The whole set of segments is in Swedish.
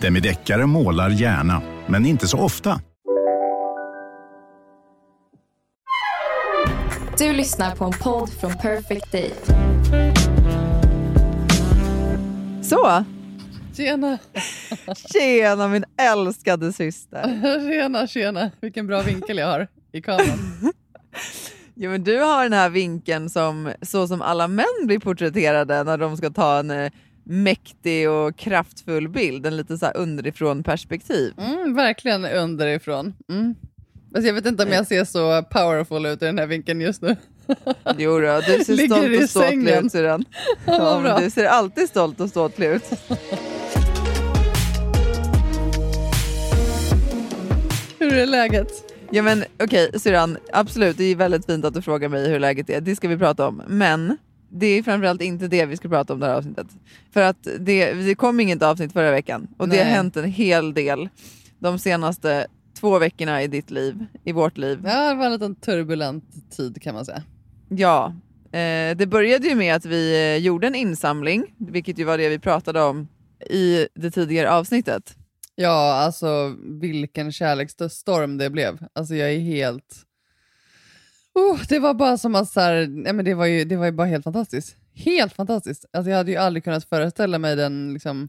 Demideckare målar gärna, men inte så ofta. Du lyssnar på en podd från Perfect Day. Så, Tjena, tjena min älskade syster. tjena, tjena. Vilken bra vinkel jag har i kameran. Jo, men du har den här vinkeln som så som alla män blir porträtterade när de ska ta en eh, mäktig och kraftfull bild, en lite så här underifrån perspektiv. Mm, verkligen underifrån. Mm. Fast jag vet inte om jag ser så powerful ut i den här vinkeln just nu. Jo då, du ser Ligger stolt och ståtlig ut syrran. Ja, Ja, du ser alltid stolt och ståtlig ut. Hur är läget? Ja men okej syrran, absolut det är väldigt fint att du frågar mig hur läget är, det ska vi prata om. Men det är framförallt inte det vi ska prata om det här avsnittet. För att det, det kom inget avsnitt förra veckan och det har Nej. hänt en hel del de senaste två veckorna i ditt liv, i vårt liv. Ja, det var en liten turbulent tid kan man säga. Ja, eh, det började ju med att vi eh, gjorde en insamling, vilket ju var det vi pratade om i det tidigare avsnittet. Ja, alltså vilken kärleksstorm det blev. Alltså jag är helt... Oh, det var bara som att så här, nej men det var, ju, det var ju bara helt fantastiskt. Helt fantastiskt. Alltså jag hade ju aldrig kunnat föreställa mig den liksom...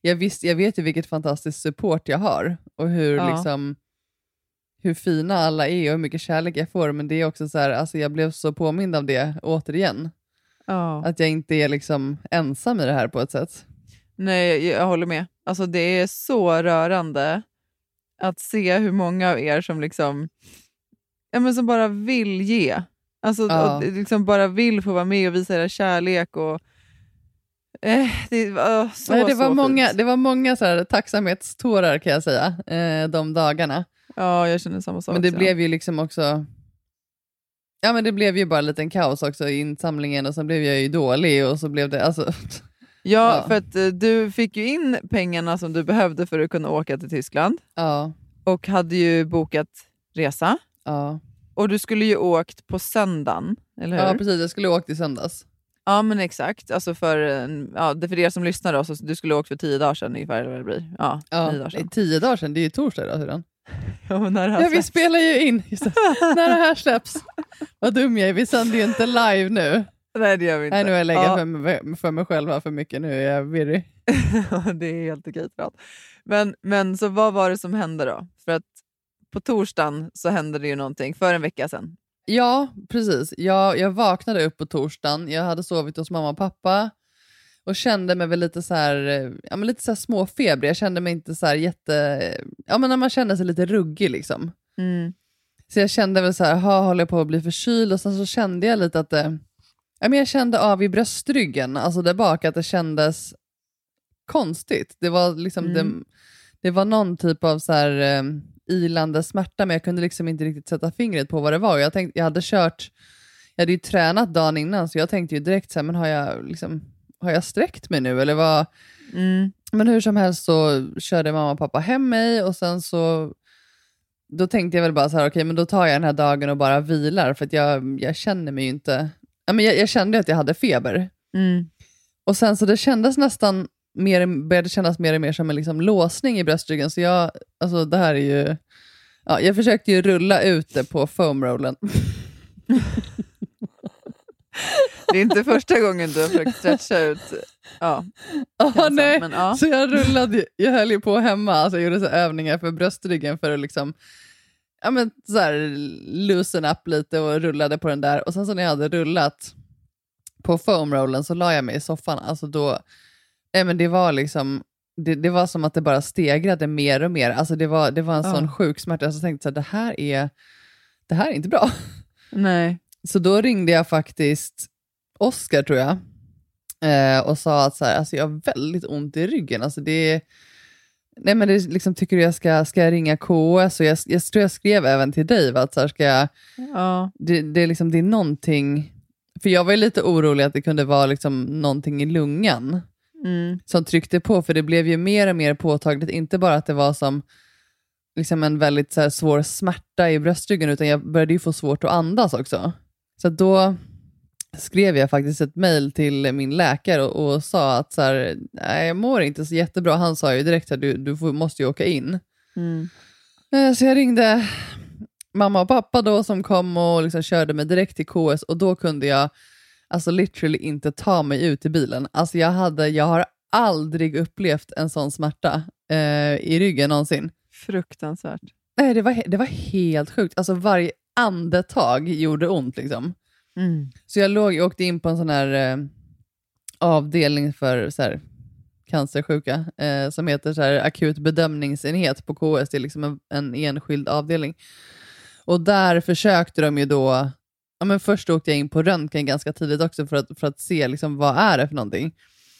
Jag, visst, jag vet ju vilket fantastiskt support jag har och hur, Ja. liksom, hur fina alla är och hur mycket kärlek jag får. Men det är också så här, alltså jag blev så påmind av det återigen. Ja. Att jag inte är liksom ensam i det här på ett sätt. Nej, jag, jag håller med. Alltså det är så rörande att se hur många av er som liksom ja, men som bara vill ge. Alltså Ja. och liksom bara vill få vara med och visa era kärlek. Och, eh, det, var så, Nej, det, var så många, fint. det var många så här, tacksamhetstårar kan jag säga, eh, de dagarna. Ja, jag känner samma sak. Men det så. blev ju liksom också... Ja men det blev ju bara en liten kaos också i insamlingen och sen blev jag ju dålig och så blev det... Alltså, Ja, Ja. för att eh, du fick ju in pengarna som du behövde för att kunna åka till Tyskland ja, och hade ju bokat resa. Ja. Och du skulle ju åkt på söndagen, eller hur? ja precis, jag skulle åkt i söndags. Ja men exakt, alltså för, ja, för er som lyssnar då, så du skulle åkt för tio dagar sedan ungefär, eller vad det blir. Ja, Ja, nio dagar sedan. tio dagar sedan, det är ju torsdag idag sedan. Ja, när Ja vi spelar ju in, när det här släpps. Vad dum jag är, vi sänder ju inte live nu. Nej det gör vi inte. Nej nu har jag lägger ja, för, mig, för mig själv här för mycket, nu är jag virrig. det är helt okej. Men, men så vad var det som hände då? För att på torsdagen så hände det ju någonting, för en vecka sedan. Ja, precis. Jag, jag vaknade upp på torsdagen, jag hade sovit hos mamma och pappa och kände mig väl lite så här, eh, ja, men lite så här småfebrig. Jag kände mig inte så här jätte... Ja, men när man känner sig lite ruggig liksom. Mm. Så jag kände väl så här, ha, håller jag på att bli förkyld? Och sen så kände jag lite att det... Ja, men jag kände av i bröstryggen, alltså där bak, att det kändes konstigt. Det var liksom Mm. det, det var någon typ av så här, eh, ilande smärta, men jag kunde liksom inte riktigt sätta fingret på vad det var. Jag, tänkte, jag hade kört, jag hade ju tränat dagen innan, så jag tänkte ju direkt så här, men har jag, liksom, har jag sträckt mig nu? Eller vad? Mm. Men hur som helst så körde mamma och pappa hem mig och sen så då tänkte jag väl bara så här, okej men då tar jag den här dagen och bara vilar för att jag, jag känner mig ju inte, jag, jag kände att jag hade feber. Mm. Och sen så det kändes nästan mer, började kännas mer och mer som en liksom låsning i bröstryggen så jag, alltså det här är ju, ja, jag försökte ju rulla ut det på foamrollen. Det är inte första gången du har försökt stretcha ut. Ja, Ah, nej. men ja. Så jag rullade, jag höll ju på hemma, alltså jag gjorde så övningar för bröstryggen för att liksom, ja men så här, loosen up lite och rullade på den där. Och sen så när jag hade rullat på foamrollen så la jag mig i soffan. Alltså då, nej men det var liksom, det, det var som att det bara stegrade mer och mer. Alltså det var, det var en Ja. sån sjuk smärta. Så jag tänkte här, det här är, det här är inte bra. Nej. Så då ringde jag faktiskt Oskar tror jag eh, och sa att så här, alltså jag har väldigt ont i ryggen. Alltså det, nej men det, liksom, tycker du jag ska, ska jag ringa KS? Och jag, jag tror jag skrev även till dig, va, att så här, ska jag, Ja. det, det, är liksom, det är någonting, för jag var ju lite orolig att det kunde vara liksom, någonting i lungan Mm. som tryckte på, för det blev ju mer och mer påtagligt, inte bara att det var som liksom en väldigt så här, svår smärta i bröstryggen, utan jag började ju få svårt att andas också. Så då skrev jag faktiskt ett mejl till min läkare och, och sa att så här, nej, jag mår inte så jättebra. Han sa ju direkt att du, du får, måste ju åka in. Mm. Eh, Så jag ringde mamma och pappa då som kom och liksom körde mig direkt till KS och då kunde jag alltså literally inte ta mig ut i bilen. Alltså jag, hade, jag har aldrig upplevt en sån smärta eh, i ryggen någonsin. Fruktansvärt. Nej, det, var, det var helt sjukt. Alltså varje andetag gjorde ont. Liksom. Mm. Så jag låg, jag åkte in på en sån här eh, avdelning för så här, cancersjuka eh, som heter så här, akut bedömningsenhet på KS. Det är liksom en, en enskild avdelning. Och där försökte de ju då, ja, men först åkte jag in på röntgen ganska tidigt också för att, för att se liksom, vad är det för någonting.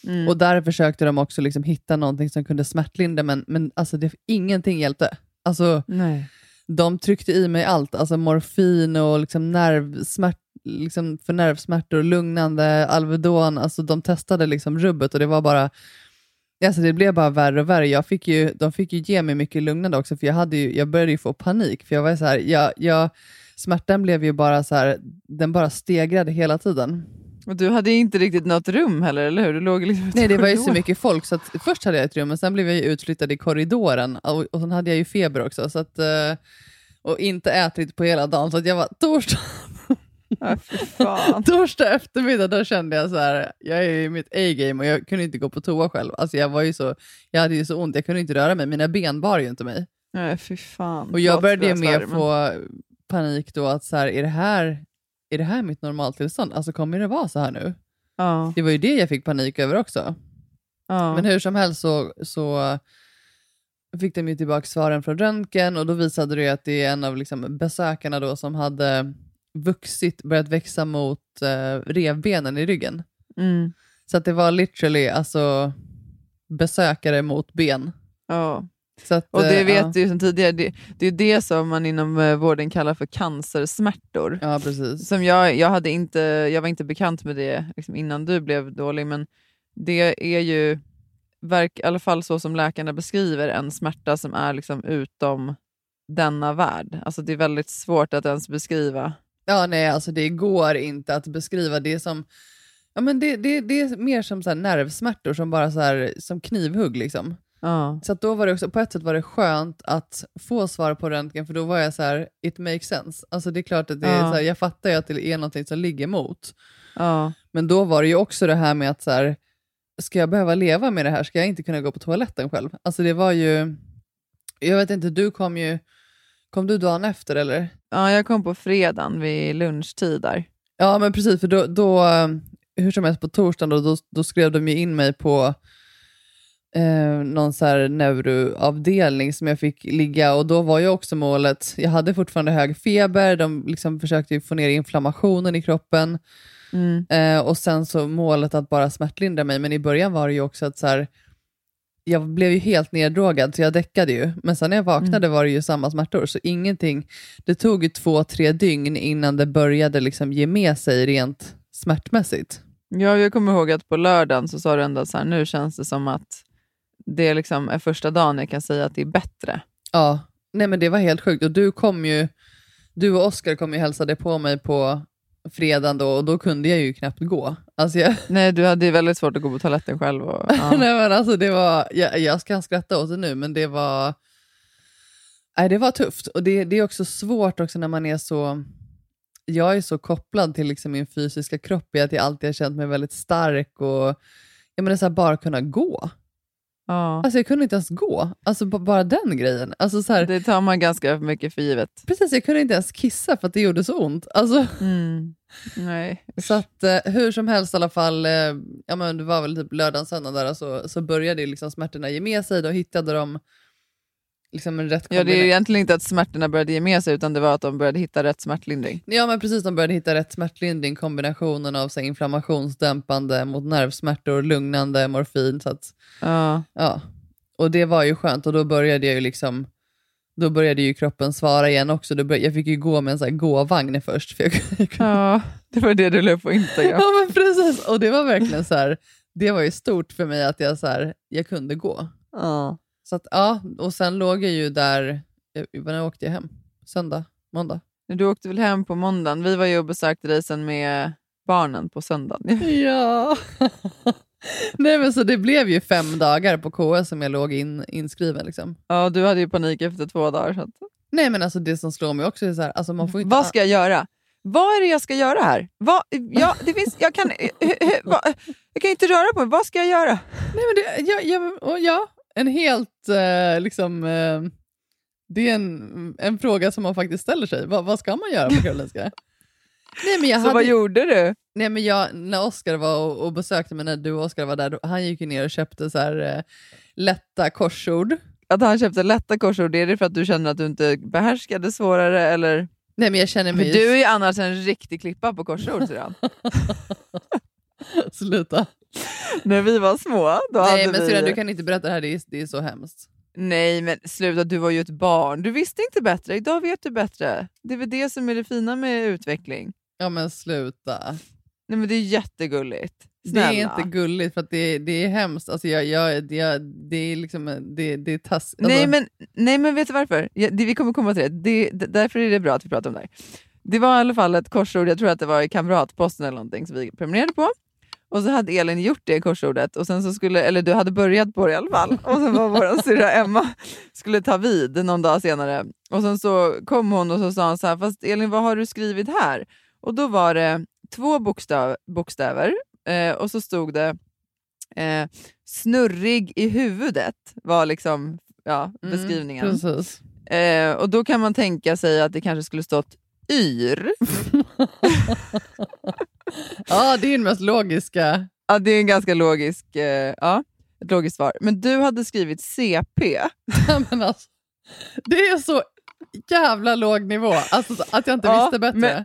Mm. Och där försökte de också liksom hitta någonting som kunde smärtlindra, men, men alltså det, ingenting hjälpte. Alltså, Nej. de tryckte i mig allt, alltså morfin och liksom nervsmärt, liksom för nervsmärtor, lugnande, Alvedon, alltså de testade liksom rubbet och det var bara, alltså det blev bara värre och värre. Jag fick ju, de fick ju ge mig mycket lugnande också, för jag, hade ju, jag började ju få panik, för jag var så här, jag, jag, smärtan blev ju bara så här, den bara stegrade hela tiden. Och du hade ju inte riktigt något rum heller, eller hur? Du låg liksom Nej, det var ju så mycket folk, så först hade jag ett rum, men sen blev jag ju utflyttad i korridoren, och, och sen hade jag ju feber också, så att, eh, och inte ätit på hela dagen, så jag var torsdag, Ja, fan. torsdag eftermiddag, då kände jag så här, jag är i mitt A-game och jag kunde inte gå på toa själv. Alltså jag, var ju så, jag hade ju så ont, jag kunde inte röra mig, mina ben bar ju inte mig. Nej, fy fan. Och jag började ju mer få panik då, att så här, är, det här, är det här mitt normaltillstånd? Alltså kommer det vara så här nu? Ja, Det var ju det jag fick panik över också. ja. Men hur som helst så, så fick de ju tillbaka svaren från röntgen och då visade det att det är en av liksom besökarna då som hade vuxit, börjat växa mot eh, revbenen i ryggen. Mm. Så att det var literally alltså besökare mot ben. ja. Att, Och det eh, vet ja. du ju sedan tidigare, det, det är det som man inom eh, vården kallar för cancersmärtor. Ja, precis. Som jag, jag, hade inte, jag var inte bekant med det liksom innan du blev dålig, men det är ju, verk, i alla fall så som läkarna beskriver, en smärta som är liksom utom denna värld. Alltså det är väldigt svårt att ens beskriva. Ja, nej, alltså det går inte att beskriva. Det som Ja, men det, det, det är mer som så nervsmärtor, som bara så här, som knivhugg. Liksom. Ja. Så då var det också, på ett sätt var det skönt att få svar på röntgen, för då var jag så här, it makes sense. Alltså det är klart att det är Ja. så här, jag fattar ju att det är någonting som ligger emot. Ja. Men då var det ju också det här med att så här, ska jag behöva leva med det här? Ska jag inte kunna gå på toaletten själv? Alltså det var ju, jag vet inte, du kom ju, kom du dagen efter eller? ja, jag kom på fredagen vid lunchtid där. Ja men precis, för då, då eh, hur som helst på torsdagen då, då, då skrev de ju in mig på eh, någon så här neuroavdelning som jag fick ligga och då var ju också målet, jag hade fortfarande hög feber, de liksom försökte få ner inflammationen i kroppen Mm. eh, och sen så målet att bara smärtlindra mig, men i början var det ju också att så här, jag blev ju helt neddrogad så jag däckade ju, men sen när jag vaknade var det ju samma smärtor, så ingenting, det tog ju två, tre dygn innan det började liksom ge med sig rent smärtmässigt. Ja, jag kommer ihåg att på lördagen så sa du ändå så här, nu känns det som att det liksom är första dagen jag kan säga att det är bättre. Ja, nej men det var helt sjukt. Och du kom ju, du och Oskar kom ju hälsade på mig på fredagen då och då kunde jag ju knappt gå. Alltså jag, Nej, du hade ju väldigt svårt att gå på toaletten själv. Och, ja. nej men alltså det var, jag, jag kan skratta åt det nu men det var, nej det var tufft. Och det, det är också svårt också när man är så, jag är så kopplad till liksom min fysiska kropp i att jag alltid har känt mig väldigt stark och jag menar så här, bara kunna gå. Ja. Alltså jag kunde inte ens gå, alltså bara den grejen. Alltså så här, Det tar man ganska mycket för givet. Precis, jag kunde inte ens kissa för att det gjorde så ont. Alltså, Mm. Nej. så att eh, hur som helst i alla fall, eh, ja, men det var väl typ lördagen, söndag där, så, så började liksom smärtorna ge med sig. Då hittade de liksom en rätt Ja, det är ju egentligen inte att smärtorna började ge med sig, utan det var att de började hitta rätt smärtlindring. Ja men precis, de började hitta rätt smärtlindring, kombinationen av så här, inflammationsdämpande mot nervsmärtor, lugnande, morfin. Så att, Ja. ja. och det var ju skönt och då började jag ju liksom då började ju kroppen svara igen också. Började, jag fick ju gå med en sån här gåvagn först. För jag, jag kunde, Ja, det var det du upp på Instagram. ja men precis, och det var verkligen så här, det var ju stort för mig att jag, så här, jag kunde gå. Ja. Så att, ja, och sen låg jag ju där, jag- när åkte jag hem? Söndag? Måndag? Du åkte väl hem på måndagen? Vi var ju och besökte dig sen med barnen på söndagen. Ja. Nej men så det blev ju fem dagar på KS som jag låg in, inskriven. Liksom. Ja, du hade ju panik efter två dagar. Så att... Nej men alltså det som slår mig också är så här, alltså man får inte... Vad ska jag göra? Vad är det jag ska göra här? Vad, ja, det finns, jag, kan, eh, eh, jag kan inte röra på mig. Vad ska jag göra? Nej men det, ja, ja, ja, en helt eh, liksom... Eh, det är en, en fråga som man faktiskt ställer sig. Vad, vad ska man göra på Karolinska? Nej, men jag Så hade, vad gjorde du? nej, men jag, när Oskar var och, och besökte mig, när du och Oskar var där, då, han gick ju ner och köpte så här, eh, lätta korsord. Att han köpte lätta korsord, är det för att du känner att du inte behärskade svårare? Eller? Nej men jag känner För mig... du är ju annars en riktig klippa på korsord. syrran. Sluta. När vi var små, då Nej hade men vi... syrran, du kan inte berätta det här, det är, det är så hemskt. Nej, men sluta, du var ju ett barn. Du visste inte bättre. Idag vet du bättre. Det är väl det som är det fina med utveckling. Ja men sluta. Nej, men det är jättegulligt. Snälla. Det är inte gulligt för det, det är hemskt. Alltså, jag, jag, jag, det är liksom, det, det är. Alltså, nej, men, nej, men vet du varför? Ja, det, vi kommer komma till det. det. d- Därför är det bra att vi pratar om det här. Det var i alla fall ett korsord, jag tror att det var i Kamratposten eller någonting som vi prenumererade på. Och så hade Elin gjort det korsordet, och sen så skulle, eller du hade börjat på det i alla fall. Och sen var vår syrra Emma skulle ta vid någon dag senare. Och sen så kom hon och så sa hon så här, fast Elin vad har du skrivit här? Och då var det två bokstav, bokstäver eh, och så stod det eh, snurrig i huvudet var liksom ja, Mm, beskrivningen. Eh, och då kan man tänka sig att det kanske skulle stått yr. Ja, det är den mest logiska. Ja, det är en ganska logisk, eh, ja, ett logiskt svar. Men du hade skrivit CP. men alltså, det är så jävla låg nivå, alltså, så att jag inte Ja, visste bättre. men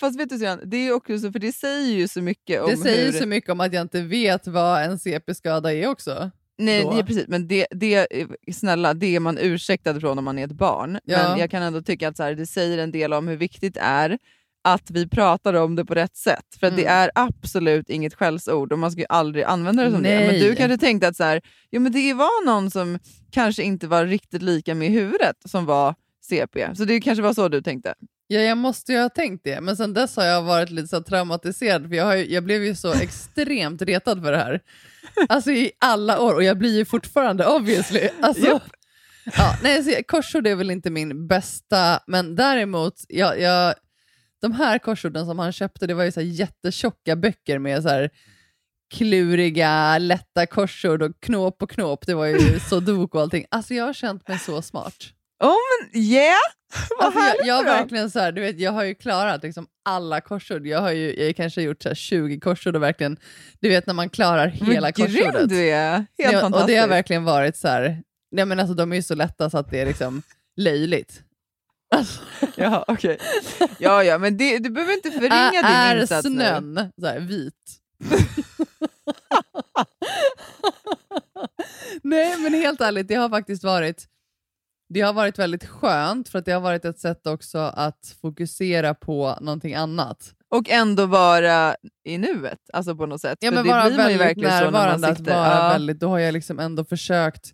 Fast vet du Syrran, det är också så, för det säger ju så mycket om det säger hur... så mycket om att jag inte vet vad en CP-skada är också. Nej, nej precis, men det, det, snälla, det är man ursäktad från om man är ett barn. Ja. Men jag kan ändå tycka att så här, det säger en del om hur viktigt det är att vi pratar om det på rätt sätt. För att det Mm. är absolut inget skällsord och man ska ju aldrig använda det som det. Men Nej. du kanske tänkte att så här, jo, men det var någon som kanske inte var riktigt lika med i huvudet som var CP. Så det kanske var så du tänkte. Ja, jag måste ju ha tänkt det, men sen dess har jag varit lite så traumatiserad, för jag, har ju, jag blev ju så extremt retad för det här. Alltså i alla år, och jag blir ju fortfarande obviously. Alltså, Japp. ja, nej, så, korsord är väl inte min bästa, men däremot, jag, jag, de här korsorden som han köpte, det var ju så här jättetjocka böcker med så här kluriga, lätta korsord och knåp och knåp. Det var ju sudoku och allting. Alltså jag har känt mig så smart. Oh, men yeah! Vad Alltså jag, jag, verkligen så här, du vet, jag har ju klarat liksom alla korsord. Jag har ju jag har kanske gjort så här 20 korsord och verkligen, du vet när man klarar hela grym korsordet. du är! Helt fantastiskt. och det har verkligen varit så här, nej men alltså de är ju så lätta så att det är liksom löjligt. Alltså, Ja, okej. Ja, ja, men det, du behöver inte förringa din är insats nu. snön så här, vit? nej men helt ärligt, det har faktiskt varit det har varit väldigt skönt för att det har varit ett sätt också att fokusera på någonting annat. Och ändå vara i nuet, alltså på något sätt. Ja, För men det vara blir man ju väldigt verkligen så när man närvarande, att sitter. vara ja. väldigt, då har jag liksom ändå försökt,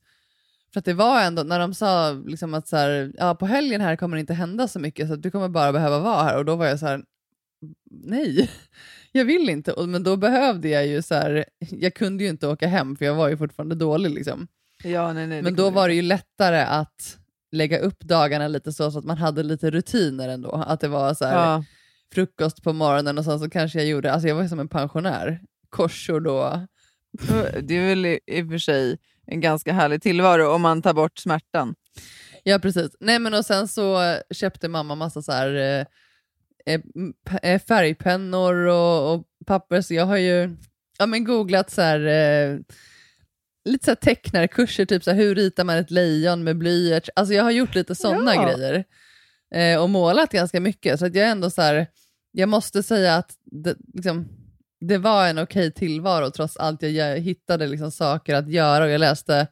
för att det var ändå, när de sa liksom att så här, ja, på helgen här kommer det inte hända så mycket, så du kommer bara behöva vara här, och då var jag så här, nej, jag vill inte, och, men då behövde jag ju så här, jag kunde ju inte åka hem, för jag var ju fortfarande dålig liksom. Ja, nej, nej, Men då var det ju lättare att lägga upp dagarna lite så, så att man hade lite rutiner ändå, att det var så här, Ja. frukost på morgonen och sen så kanske jag gjorde, alltså jag var ju som en pensionär, korsord och Det är väl i, i och för sig en ganska härlig tillvaro om man tar bort smärtan. Ja, precis. Nej, men och sen så köpte mamma massa så här, eh, eh, eh, färgpennor och, och papper, så jag har ju ja, men googlat så här, eh, lite så här tecknarkurser, typ så här, hur ritar man ett lejon med blyerts? Alltså jag har gjort lite sådana Ja. grejer eh, och målat ganska mycket, så att jag är ändå så här, jag måste säga att det, liksom, det var en okej tillvaro trots allt. Jag, hittade liksom saker att göra och jag läste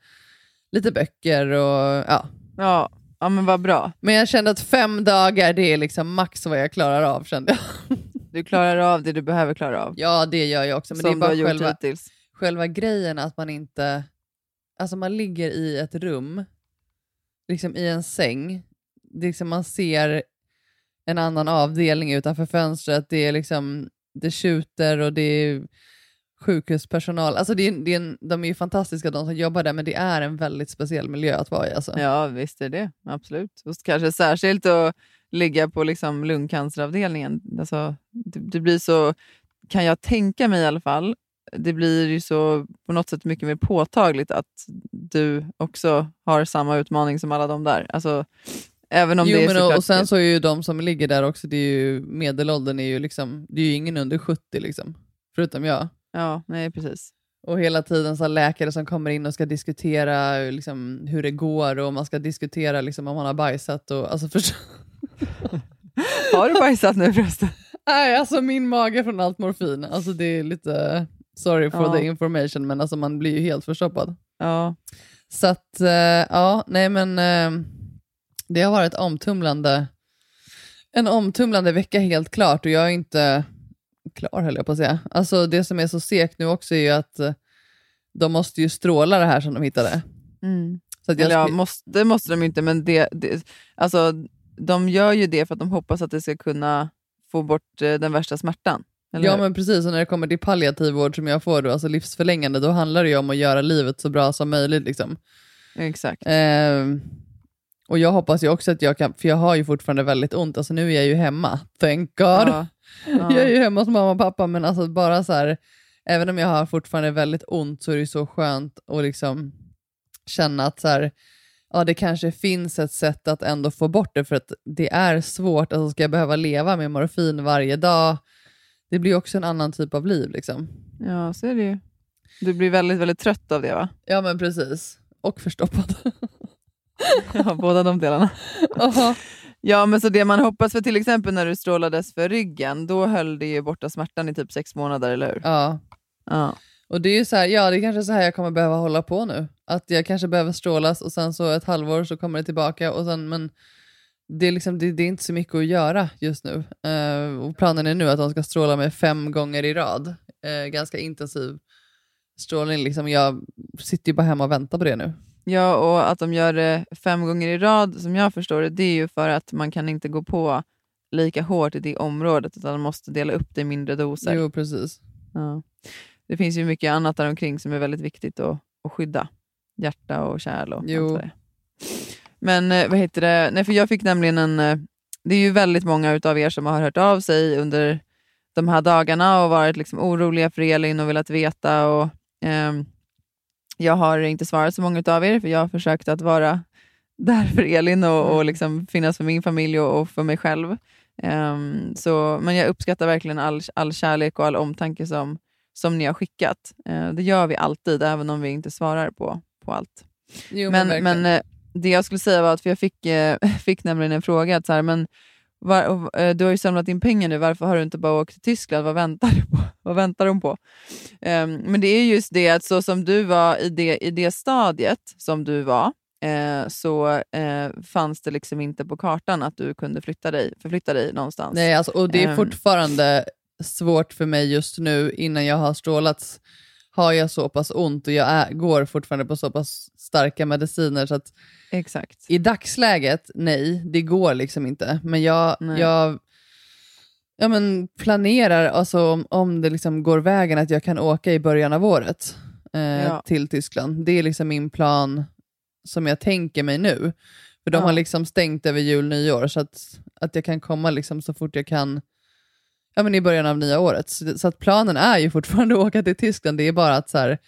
lite böcker och ja. Ja, ja men vad bra. Men jag kände att fem dagar, det är liksom max vad jag klarar av kände jag. Du klarar av det du behöver klara av. Ja, det gör jag också. Men som det är bara själva, hittills. själva grejen att man inte... Alltså man ligger i ett rum, liksom i en säng. Det liksom man ser en annan avdelning utanför fönstret. Det är liksom, det tjuter och det är sjukhuspersonal. Alltså det är, det är en, de är ju fantastiska de som jobbar där, men det är en väldigt speciell miljö att vara i. Alltså. Ja, visst är det. Absolut. Och kanske särskilt att ligga på liksom lungcanceravdelningen. Alltså, det, det blir så, kan jag tänka mig i alla fall, det blir ju så på något sätt mycket mer påtagligt att du också har samma utmaning som alla de där. Alltså, även om jo, det är men och, sen så är ju de som ligger där också, det är ju, medelåldern är ju liksom, det är ju ingen under 70 liksom, förutom jag. Ja, nej precis. Och hela tiden så läkare som kommer in och ska diskutera liksom, hur det går och man ska diskutera liksom, om man har bajsat. Och, alltså, för... Har du bajsat nu förresten? Nej, alltså min mage från allt morfin. Alltså det är lite, sorry for Ja. the information, men alltså man blir ju helt förstoppad. Ja. Så att, eh, ja, nej men eh, det har varit omtumlande, en omtumlande vecka helt klart och jag är inte klar höll jag på att säga. Alltså det som är så segt nu också är ju att eh, de måste ju stråla det här som de hittade. Mm. Så att jag Eller ja, måste, det måste de inte, men det, det, alltså, de gör ju det för att de hoppas att det ska kunna få bort eh, den värsta smärtan. Eller Ja hur? men precis, och när det kommer till palliativ vård som jag får då, alltså livsförlängande, då handlar det ju om att göra livet så bra som möjligt. Liksom. Exakt. Ehm, och jag hoppas ju också att jag kan, för jag har ju fortfarande väldigt ont, alltså nu är jag ju hemma, thank God. Ja. Jag är ju hemma hos mamma och pappa, men alltså bara så här, även om jag har fortfarande väldigt ont så är det ju så skönt att liksom känna att så här, ja, det kanske finns ett sätt att ändå få bort det, för att det är svårt, alltså ska jag behöva leva med morfin varje dag, det blir också en annan typ av liv. Liksom. ja, så är det ju. Du blir väldigt, väldigt trött av det va? Ja men precis, och förstoppad. Ja, båda de delarna. Aha. Ja, men så det man hoppas för till exempel när du strålades för ryggen, då höll det ju borta smärtan i typ sex månader, eller hur? ja. Ja. Och det är ju så här, ja det är kanske så här jag kommer behöva hålla på nu. Att jag kanske behöver strålas och sen så ett halvår så kommer det tillbaka och sen, men det är, liksom, det, det är inte så mycket att göra just nu. Eh, och planen är nu att de ska stråla mig fem gånger i rad. Eh, ganska intensiv strålning. Liksom. Jag sitter ju bara hemma och väntar på det nu. Ja, och att de gör det fem gånger i rad, som jag förstår det, det är ju för att man kan inte gå på lika hårt i det området, utan man måste dela upp det i mindre doser. Jo, precis. Ja. Det finns ju mycket annat där omkring som är väldigt viktigt att, att skydda. Hjärta och kärl och Jo. allt det. Men eh, vad heter det? Nej, för jag fick nämligen en... eh, Det är ju väldigt många utav er som har hört av sig under de här dagarna och varit liksom oroliga för Elin och velat veta. Och, ehm, jag har inte svarat så många av er, för jag har försökt att vara där för Elin och, och liksom finnas för min familj och, och för mig själv. Ehm, så, men jag uppskattar verkligen all, all kärlek och all omtanke som, som ni har skickat. Eh, det gör vi alltid, även om vi inte svarar på, på allt. Jo, Men, verkligen. men eh, det jag skulle säga var att, för jag fick, eh, fick nämligen en fråga, att så här, men var, eh, du har ju samlat in pengar nu, varför har du inte bara åkt till Tyskland? Vad väntar du på? Vad väntar de på? Ehm, men det är just det att så som du var i det, i det stadiet som du var, eh, så eh, fanns det liksom inte på kartan att du kunde flytta dig, förflytta dig någonstans. Nej, alltså, och det är Ehm. fortfarande svårt för mig just nu innan jag har strålats. Har jag så pass ont och jag är, går fortfarande på så pass starka mediciner så att Exakt. i dagsläget, nej, det går liksom inte. Men jag, Nej. jag ja, men planerar, alltså, om, om det liksom går vägen, att jag kan åka i början av året eh, Ja. till Tyskland. Det är liksom min plan som jag tänker mig nu. För de Ja. har liksom stängt över jul nyår, så att, att jag kan komma liksom så fort jag kan ja, men i början av nya året. Så, så att planen är ju fortfarande att åka till Tyskland, det är bara att så här,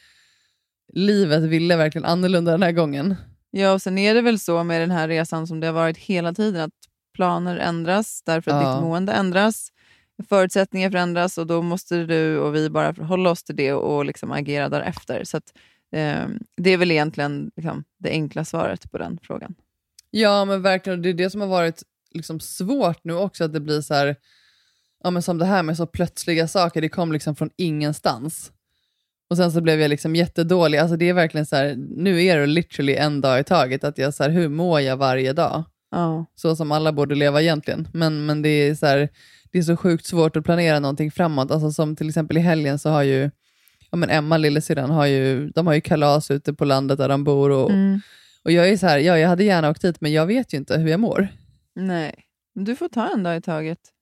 livet ville verkligen annorlunda den här gången. Ja, och sen är det väl så med den här resan som det har varit hela tiden, att planer ändras därför att Ja. ditt mående ändras, förutsättningar förändras och då måste du och vi bara förhålla oss till det och liksom agera därefter. Så att, eh, det är väl egentligen liksom, det enkla svaret på den frågan. Ja, men verkligen. Det är det som har varit liksom svårt nu också, att det blir så här, ja, men som det här med så plötsliga saker, det kom liksom från ingenstans. Och sen så blev jag liksom jättedålig. Alltså det är verkligen så här, nu är det literally en dag i taget. Att jag så här, hur mår jag varje dag? Ja. Så som alla borde leva egentligen. Men, men det, är så här, det är så sjukt svårt att planera någonting framåt. Alltså som till exempel i helgen så har ju ja, men Emma, lillasyrran, har ju, de har ju kalas ute på landet där de bor. Och, Mm. och jag är så här, ja, jag hade gärna åkt dit, men jag vet ju inte hur jag mår. Nej, men du får ta en dag i taget.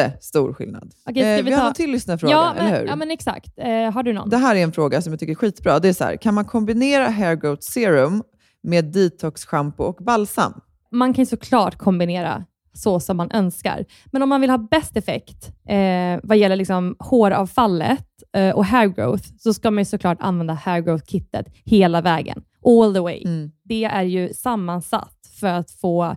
jättestor skillnad. Okej, ska Eh, vi vi har ta- någon till lyssnarfråga, ja, men, eller hur? Ja, men exakt. Eh, har du någon? Det här är en fråga som jag tycker är skitbra. Det är så här, kan man kombinera hair growth serum med detox shampoo och balsam? man kan såklart kombinera så som man önskar. Men om man vill ha bäst effekt eh, vad gäller liksom håravfallet eh, och hair growth, så ska man ju såklart använda hair growth-kittet hela vägen. All the way. Mm. Det är ju sammansatt för att få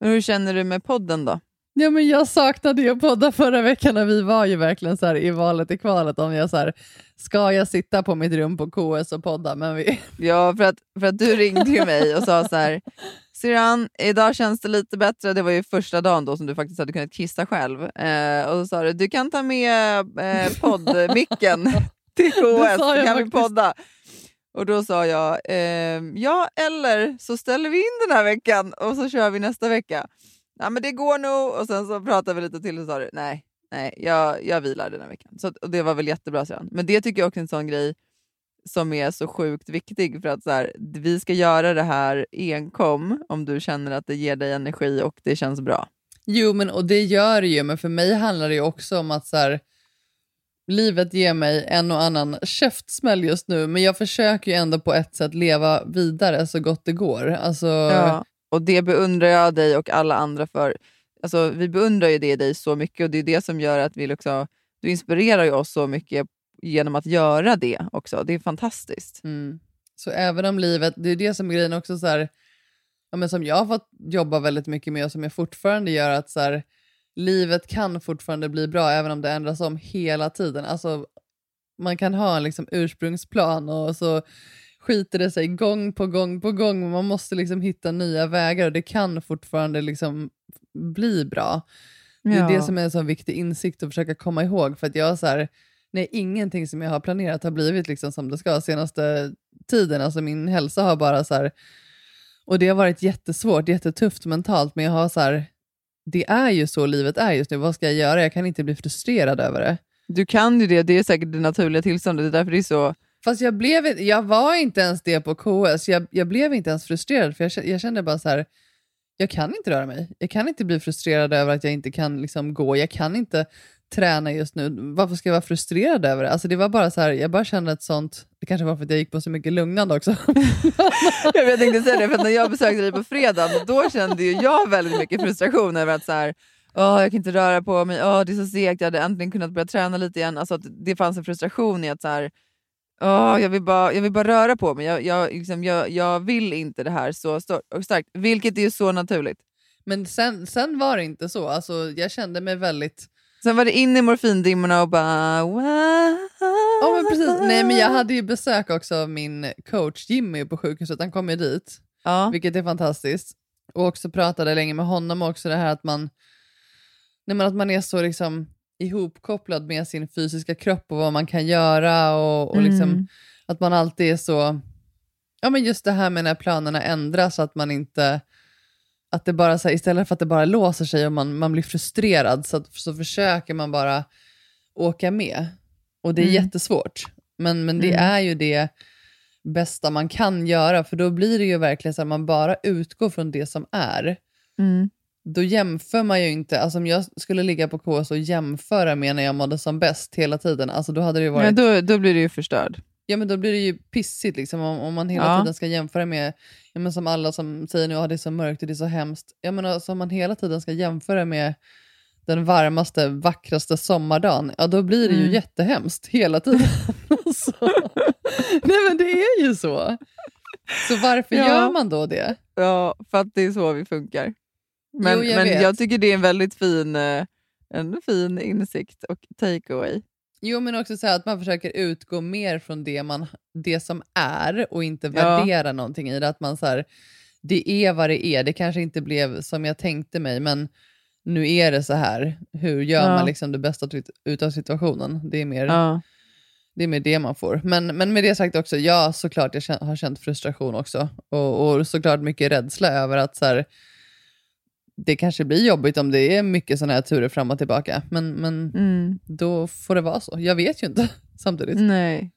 Hur känner du med podden då? Ja, men jag saknade ju att podda förra veckan och vi var ju verkligen så här i valet i kvalet om jag så här, ska jag sitta på mitt rum på KS och podda? Men vi... Ja, för att, för att du ringde ju mig och sa så här, Syrran, idag känns det lite bättre. Det var ju första dagen då som du faktiskt hade kunnat kissa själv. Eh, och så sa du, du kan ta med eh, poddmicken till KS, så kan vi podda. Och då sa jag, eh, ja eller så ställer vi in den här veckan och så kör vi nästa vecka. Ja men det går nog. Och sen så pratade vi lite till och så sa du, nej, nej jag, jag vilar den här veckan. Så, och det var väl jättebra sedan. Men det tycker jag också är en sån grej som är så sjukt viktig för att så här, vi ska göra det här enkom om du känner att det ger dig energi och det känns bra. Jo, men och det gör det ju, men för mig handlar det ju också om att så här, livet ger mig en och annan käftsmäll just nu, men jag försöker ju ändå på ett sätt leva vidare så gott det går. Alltså, Ja, och det beundrar jag dig och alla andra för. Alltså, vi beundrar ju det dig så mycket och det är det som gör att vi också, du inspirerar ju oss så mycket genom att göra det också. Det är fantastiskt. Mm. Så även om livet, det är det som är grejen också, så här, ja, men som jag har fått jobba väldigt mycket med och som jag fortfarande gör, att så här, livet kan fortfarande bli bra även om det ändras om hela tiden. Alltså, man kan ha en liksom ursprungsplan och så skiter det sig gång på gång på gång, man måste liksom hitta nya vägar och det kan fortfarande liksom bli bra. Det är Ja. det som är en sån viktig insikt att försöka komma ihåg, för att jag så här, nej, ingenting som jag har planerat har blivit liksom som det ska senaste tiden. Alltså min hälsa har bara så här, och det har varit jättesvårt, jättetufft mentalt, men jag har så här, det är ju så livet är just nu, vad ska jag göra? Jag kan inte bli frustrerad över det. Du kan ju det, det är säkert det naturliga tillståndet. Det är därför det är så... Fast jag, blev, jag var inte ens det på KS, jag, jag blev inte ens frustrerad, för jag, jag kände bara så här, jag kan inte röra mig. Jag kan inte bli frustrerad över att jag inte kan liksom gå. Jag kan inte träna just nu. Varför ska jag vara frustrerad över det? Alltså det var bara så här, jag bara kände ett sånt, det kanske var för att jag gick på så mycket lugnande också. jag tänkte säga det, för när jag besökte dig på fredag, då kände ju jag väldigt mycket frustration över att så här, Åh, jag kan inte röra på mig, Åh, det är så segt, jag hade äntligen kunnat börja träna lite igen. Alltså det fanns en frustration i att så här, Åh, jag, vill bara, jag vill bara röra på mig, jag, jag, liksom, jag, jag vill inte det här så starkt, vilket är ju så naturligt. Men sen, sen var det inte så, alltså, jag kände mig väldigt... Sen var det in i morfindimmorna och bara... Ja, men precis. Nej, men jag hade ju besök också av min coach Jimmy på sjukhuset, han kom ju dit, ja. vilket är fantastiskt. Och också pratade länge med honom också, det här att man, nej, men att man är så liksom ihopkopplad med sin fysiska kropp och vad man kan göra och, och liksom, Mm. att man alltid är så... Ja, men just det här med när planerna ändras, att man inte... Att det bara så här, istället för att det bara låser sig och man, man blir frustrerad så, att, så försöker man bara åka med. Och det är Mm. jättesvårt. Men, men det Mm. är ju det bästa man kan göra, för då blir det ju verkligen så att man bara utgår från det som är Mm. då jämför man ju inte, alltså om jag skulle ligga på KS och jämföra med när jag mådde som bäst hela tiden, alltså då hade det ju varit, Ja, då, då blir det ju förstörd. Men då blir det ju pissigt liksom om, om man hela Ja. tiden ska jämföra med, ja, men som alla som säger nu, att det är så mörkt och det är så hemskt, ja men alltså om man hela tiden ska jämföra med den varmaste, vackraste sommardagen, ja då blir det ju Mm. jättehemskt hela tiden. så. Nej men det är ju så. Så varför Ja. gör man då det? Ja, för att det är så vi funkar. Men, Jo, jag men vet. jag tycker det är en väldigt fin, eh, en fin insikt och takeaway. Jo, men också så här att man försöker utgå mer från det, man, det som är och inte Ja. värdera någonting i det. Att man så här, det är vad det är. Det kanske inte blev som jag tänkte mig, men nu är det så här. Hur gör Ja. man liksom det bästa ut- utav situationen? Det är mer, Ja. det, är mer det man får. Men, men med det sagt också, ja såklart jag har känt frustration också. Och, och såklart mycket rädsla över att så här, det kanske blir jobbigt om det är mycket sådana här turer fram och tillbaka. Men, men Mm. då får det vara så. Jag vet ju inte samtidigt. Nej.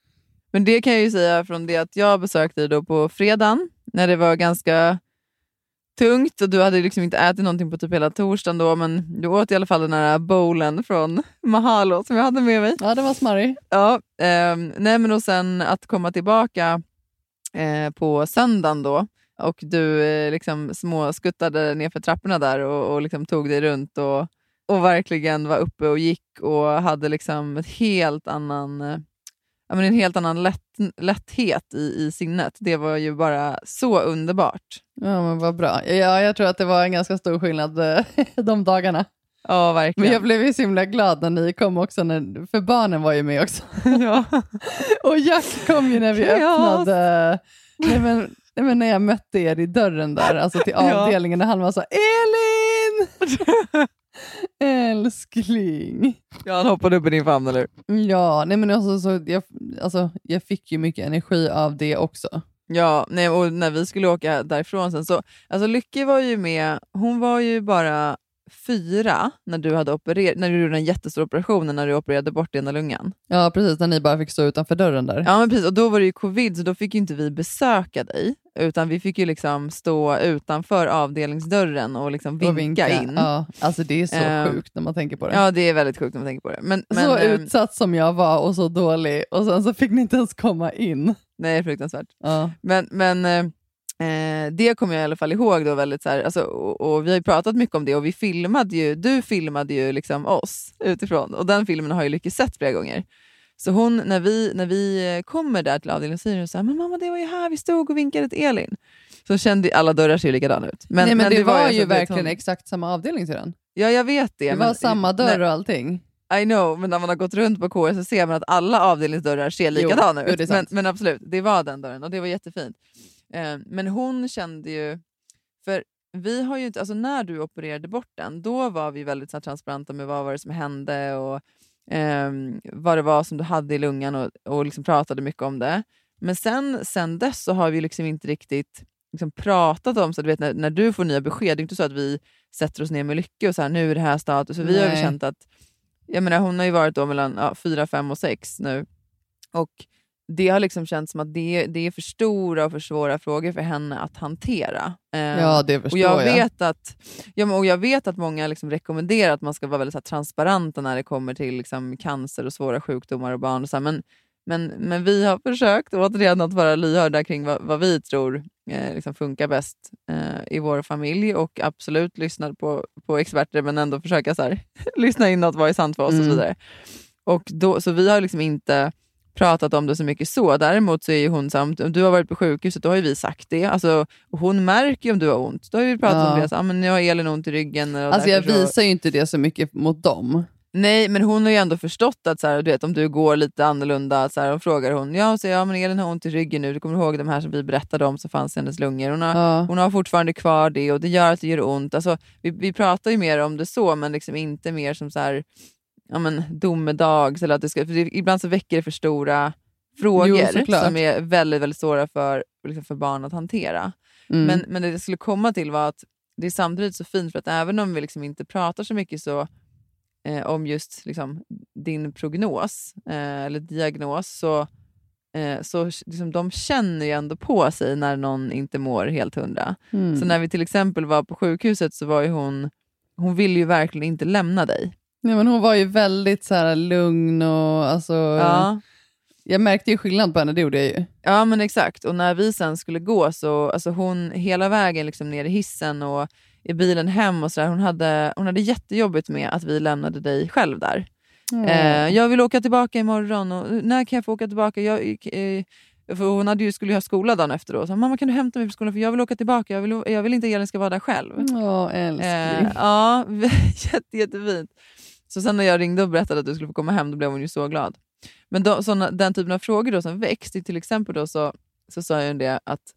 Men det kan jag ju säga från det att jag besökte dig då på fredagen när det var ganska tungt och du hade liksom inte ätit någonting på typ hela torsdagen då men du åt i alla fall den här bowlen från Mahalo som jag hade med mig. Ja, det var smarrig. Ja, ehm, nej men och sen att komma tillbaka eh, på söndagen då och du eh, liksom småskuttade nerför trapporna där och, och liksom tog dig runt och, och verkligen var uppe och gick och hade liksom ett helt annan, eh, ja, men en helt annan lätt, lätthet i, i sinnet. Det var ju bara så underbart. Ja, men vad bra. Ja, jag tror att det var en ganska stor skillnad eh, de dagarna. Ja, verkligen. Men jag blev ju så himla glad när ni kom också, när, för barnen var ju med också. ja. Och Jack kom ju när vi öppnade, nej men, nej men när jag mötte er i dörren där, alltså till Ja. avdelningen, och han var så Elin! Älskling. ja, han hoppade upp i din famn, eller? Ja, nej men alltså, så jag, alltså, jag fick ju mycket energi av det också. Ja, nej, och när vi skulle åka därifrån sen så, alltså Lykke var ju med, hon var ju bara fyra när du hade opererat, när du gjorde den jättestora operationen när du opererade bort ena lungan. Ja, precis, när ni bara fick stå utanför dörren där. Ja men precis, och då var det ju covid så då fick ju inte vi besöka dig, utan vi fick ju liksom stå utanför avdelningsdörren och liksom vinka, Och vinka. in. Ja, alltså det är så Eh, sjukt när man tänker på det. Ja, det är väldigt sjukt när man tänker på det. Men, men, så ehm, utsatt som jag var och så dålig och sen så fick ni inte ens komma in. Nej, fruktansvärt. Ja. Men, men eh, det kommer jag i alla fall ihåg då väldigt så här, alltså, och, och vi har ju pratat mycket om det och vi filmade ju, du filmade ju liksom oss utifrån och den filmen har ju Lykke sett flera gånger. Så hon, när vi, när vi eh, kommer där till avdelningen säger hon så här, men mamma det var ju här vi stod och vinkade till Elin. Så kände alla dörrar ser ju likadana ut. Men, Nej, men, det, var, så ju vet verkligen hon- exakt samma avdelning sedan. Ja jag vet det. Det men- var samma dörr och allting. I know, men när man har gått runt på KS så ser man att alla avdelningsdörrar ser likadana jo, ut. det är men, men absolut, det var den dörren och det var jättefint. Eh, men hon kände ju, för vi har ju inte, alltså när du opererade bort den, då var vi väldigt så här, transparenta med vad var det som hände och ehm, vad det var som du hade i lungan och, och liksom pratade mycket om det. Men sen, sen dess så har vi liksom inte riktigt liksom pratat om, så du vet när, när du får nya besked, det är inte så att vi sätter oss ner med Lycke och så här, nu är det här status, för vi har ju känt att jag menar, hon har ju varit då mellan ja, 4, 5 och 6 nu. Och det har liksom känts som att det, det är för stora och för svåra frågor för henne att hantera. Eh, Ja, det förstår och jag. jag. Vet att, ja, och jag vet att många liksom rekommenderar att man ska vara väldigt så här, transparenta när det kommer till liksom, cancer och svåra sjukdomar och barn. Och så här, men, men, men vi har försökt återigen att vara lyhörda kring vad, vad vi tror eh, liksom funkar bäst eh, i vår familj och absolut lyssna på, på experter men ändå försöka så här, lyssna in något vad är sant för oss och så Mm. vidare. Och då, så vi har liksom inte pratat om det så mycket så. Däremot så är ju hon här, om du har varit på sjukhuset, då har ju vi sagt det. Alltså, hon märker ju om du har ont. Då har vi pratat Ja. om det. Så, ah, men nu har Elin ont i ryggen. Och Alltså jag därför så- visar ju inte det så mycket mot dem. Nej, men hon har ju ändå förstått att så här, du vet, om du går lite annorlunda, så här, och frågar hon, ja, så, ja men Elin har ont i ryggen nu, du kommer ihåg de här som vi berättade om som fanns i hennes lungor. Hon har, Ja. hon har fortfarande kvar det och det gör att det gör ont. Alltså, vi, vi pratar ju mer om det så, men liksom inte mer som så här, ja, men, domedags. Eller att det ska, det, ibland så väcker det för stora frågor Jo, som är väldigt, väldigt svåra för, liksom för barn att hantera. Mm. Men, men det jag skulle komma till var att det är samtidigt så fint för att även om vi liksom inte pratar så mycket så eh, om just liksom, din prognos eh, eller diagnos så, eh, så liksom, de känner ju ändå på sig när någon inte mår helt hundra. Mm. Så när vi till exempel var på sjukhuset så var ju hon, hon ville ju verkligen inte lämna dig. Nej, men hon var ju väldigt så här lugn och alltså, Ja. jag märkte ju skillnad på henne, det gjorde jag ju. Ja men exakt, och när vi sen skulle gå så, alltså hon hela vägen liksom ner i hissen och i bilen hem och sådär, hon hade, hon hade jättejobbigt med att vi lämnade dig själv där. Eh, jag vill åka tillbaka imorgon, och när kan jag få åka tillbaka? Jag, eh, för hon hade ju, skulle ju ha skola dagen efter då, så mamma kan du hämta mig från skolan för jag vill åka tillbaka, jag vill, jag vill inte att Elin ska vara där själv. Ja, älskling. Eh, ja, jätte, jättefint. Så sen när jag ringde och berättade att du skulle få komma hem, då blev hon ju så glad. Men då, såna, den typen av frågor då som väcks, till exempel då så, så sa jag det att